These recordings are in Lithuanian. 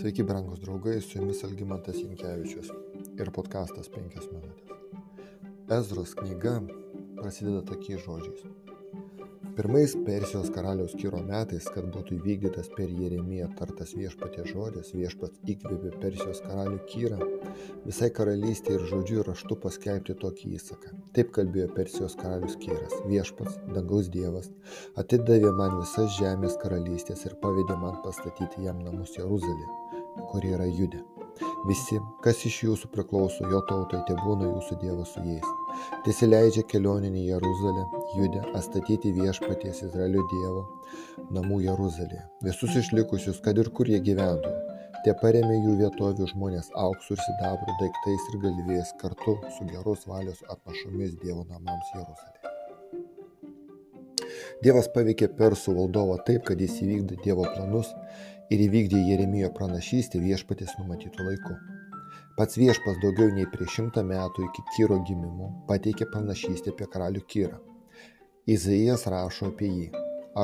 Sveiki, brangus draugai, su jumis Algymantas Jankievičius ir podkastas 5 minutės. Ezros knyga prasideda tokiais žodžiais. Pirmais Persijos karaliaus Kyro metais, kad būtų įvykdytas per Jeremiją tartas viešpatė žodis, viešpats įkvėpė Persijos karalių Kyrą visai karalystė ir žodžiu ir raštu paskelbti tokį įsaką. Taip kalbėjo Persijos karalius Kyras, viešpats, dangaus dievas, atidavė man visas žemės karalystės ir pavedė man pastatyti jam namus Jeruzalė, kuri yra Judė. Visi, kas iš jūsų priklauso jo tautai, te būna jūsų Dievas su jais. Tiesileidžia kelioninį Jeruzalę, Judę, atstatyti viešpaties Izraelio Dievo namų Jeruzalėje. Visus išlikusius, kad ir kur jie gyventų, te paremė jų vietovių žmonės auksų ir sidabrų daiktais ir galvėjais kartu su geros valios atnašomis Dievo namams Jeruzalėje. Dievas paveikė persų valdovą taip, kad jis įvykdė Dievo planus ir įvykdė Jeremijo pranašystę viešpatės numatytų laiku. Pats viešpas daugiau nei prieš šimtą metų iki Kyro gimimo pateikė pranašystę apie karalių Kyrą. Izaijas rašo apie jį.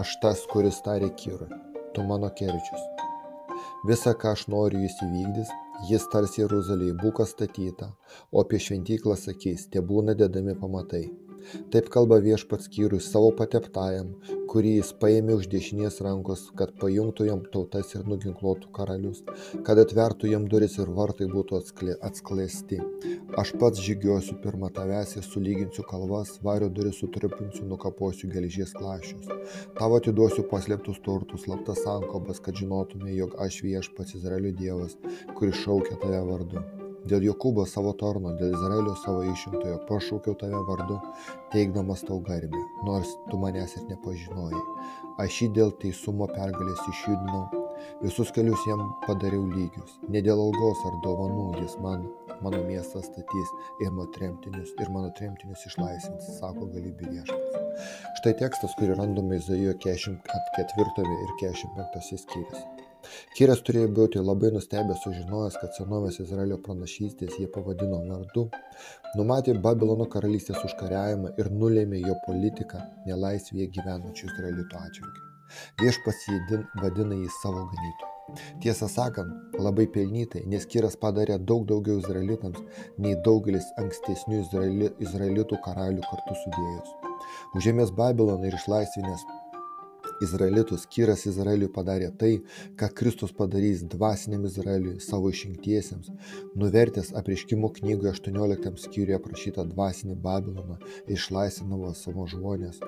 Aš tas, kuris tarė Kyrui, tu mano kerčius. Visa, ką aš noriu, jis įvykdys, jis tarsi Jeruzalėje būka statyta, o apie šventyklą sakys, te būna dedami pamatai. Taip kalba viešpats Kyrui savo pateptajam, kurį jis paėmė už dešinės rankos, kad pajungtų jam tautas ir nuginkluotų karalius, kad atvertų jam duris ir vartai būtų atsklėsti. Aš pats žygiuosiu pirmą tavęs ir sulyginsiu kalvas, vario duris sutripinsiu, nukaposiu geležies klašius. Tavo atiduosiu paslėptus turtus, slaptas sankobas, kad žinotume, jog aš viešpats Izraelio Dievas, kuris šaukia tave vardu. Dėl Jokūbo savo tarno, dėl Izraelio savo išrinktojo pašaukiau tave vardu, teikdamas tau garbę, nors tu manęs ir nepažinojai. Aš jį dėl teisumo pergalės išjudinau, visus kelius jam padariau lygius. Ne dėl algos ar dovanų jis man, mano miestą statys ir mano tremtinius, ir mano tremtinius išlaisvins, sako galybių viešpats. Štai tekstas, kurį randame Izaijo 44 ir 45 skyrius. Kyras turėjo būti labai nustebęs sužinojęs, kad senovės Izraelio pranašystės jie pavadino vardu, numatė Babilono karalystės užkariavimą ir nulėmė jo politiką nelaisvėje gyvenančių Izraelitų atžvilgių. Viešpats jį vadina jį savo ganytoju. Tiesą sakant, labai pelnytai, nes Kyras padarė daug daugiau izraelitams nei daugelis ankstesnių izraeli, izraelitų karalių kartu sudėjus. Užėmės Babiloną ir išlaisvinęs Izraelitus Kyras Izraeliui padarė tai, ką Kristus padarys dvasiniam Izraeliui, savo išrinktiesiems, nuvertęs apriškimo knygoje 18 skyriuje aprašytą dvasinį Babiloną išlaisvinavo savo žmonės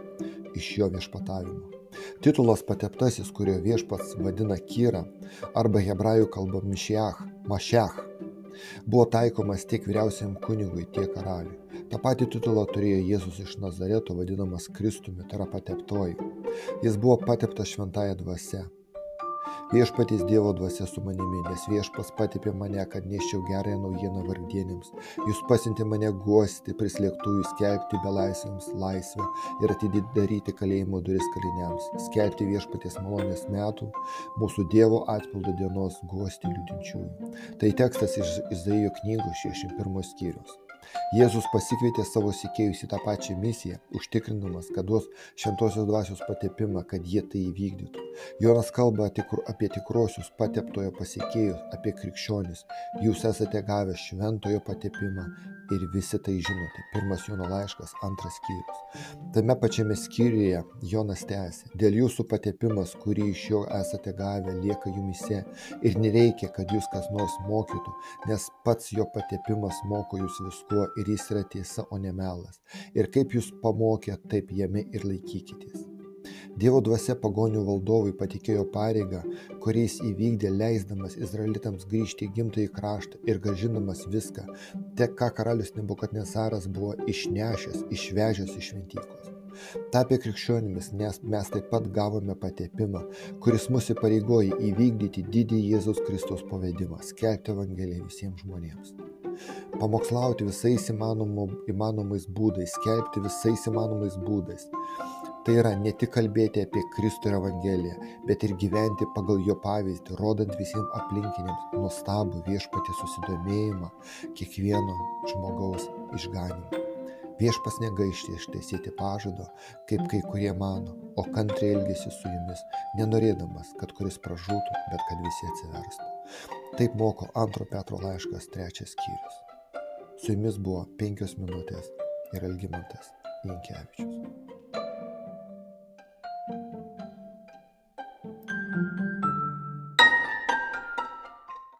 iš jo viešpatavimo. Titulas pateptasis, kurio viešpats vadina Kyra arba hebrajų kalba Mišiach, Mašiach, buvo taikomas tiek vyriausiam kunigui, tiek karaliui. Ta pati titulą turėjo Jėzus iš Nazareto, vadinamas Kristumi, tai yra pateptoji. Jis buvo pateptas šventąją dvasę. Viešpatys Dievo dvasia su manimi, nes viešpas patepė mane, kad neščiau gerąją naujieną vargdienėms. Jūs pasinti mane guosti, prislėgtųjų, skelbti belaisvėms laisvę ir atidaryti kalėjimo duris kaliniams, skelbti viešpaties malonės metų, mūsų Dievo atpildo dienos guosti liūdinčiųjų. Tai tekstas iš Izaijo knygos 61 skyrius. Jėzus pasikvietė savo sekėjus į tą pačią misiją, užtikrindamas, kad duos šventosios dvasios patepimą, kad jie tai įvykdytų. Jonas kalba apie tikrosius pateptojo pasiekėjus, apie krikščionis. Jūs esate gavę šventojo patepimą ir visi tai žinote. Pirmas Jono laiškas, antras skyrius. Tame pačiame skyriuje Jonas tęsė, dėl jūsų patepimas, kurį iš jo esate gavę, lieka jumise ir nereikia, kad jūs kas nors mokytų, nes pats jo patepimas moko jūs viskuo ir jis yra tiesa, o ne melas. Ir kaip jūs pamokė, taip jame ir laikykitės. Dievo dvasia pagonių valdovui patikėjo pareigą, kuriais įvykdė leisdamas izraelitams grįžti į gimtąjį kraštą ir gražindamas viską, te ką karalius Nebukadnesaras buvo išnešęs, išvežęs iš šventyklos. Tapę krikščionimis, nes mes taip pat gavome patepimą, kuris mus įpareigoja įvykdyti didį Jėzaus Kristaus pavedimą, skelbti Evangeliją visiems žmonėms pamokslauti visais įmanomu, įmanomais būdais, skelbti visais įmanomais būdais. Tai yra ne tik kalbėti apie Kristų ir Evangeliją, bet ir gyventi pagal jo pavyzdį, rodant visiems aplinkiniams nuostabų viešpatį susidomėjimą kiekvieno žmogaus išganimą. Viešpas negaišti ištaisyti pažado, kaip kai kurie mano, o kantriai elgesi su jumis, nenorėdamas, kad kuris pražūtų, bet kad visi atsiverstų. Taip moko antro Petro laiškas trečias skyrius. Su jumis buvo penkios minutės ir Algimantas Jankievičius.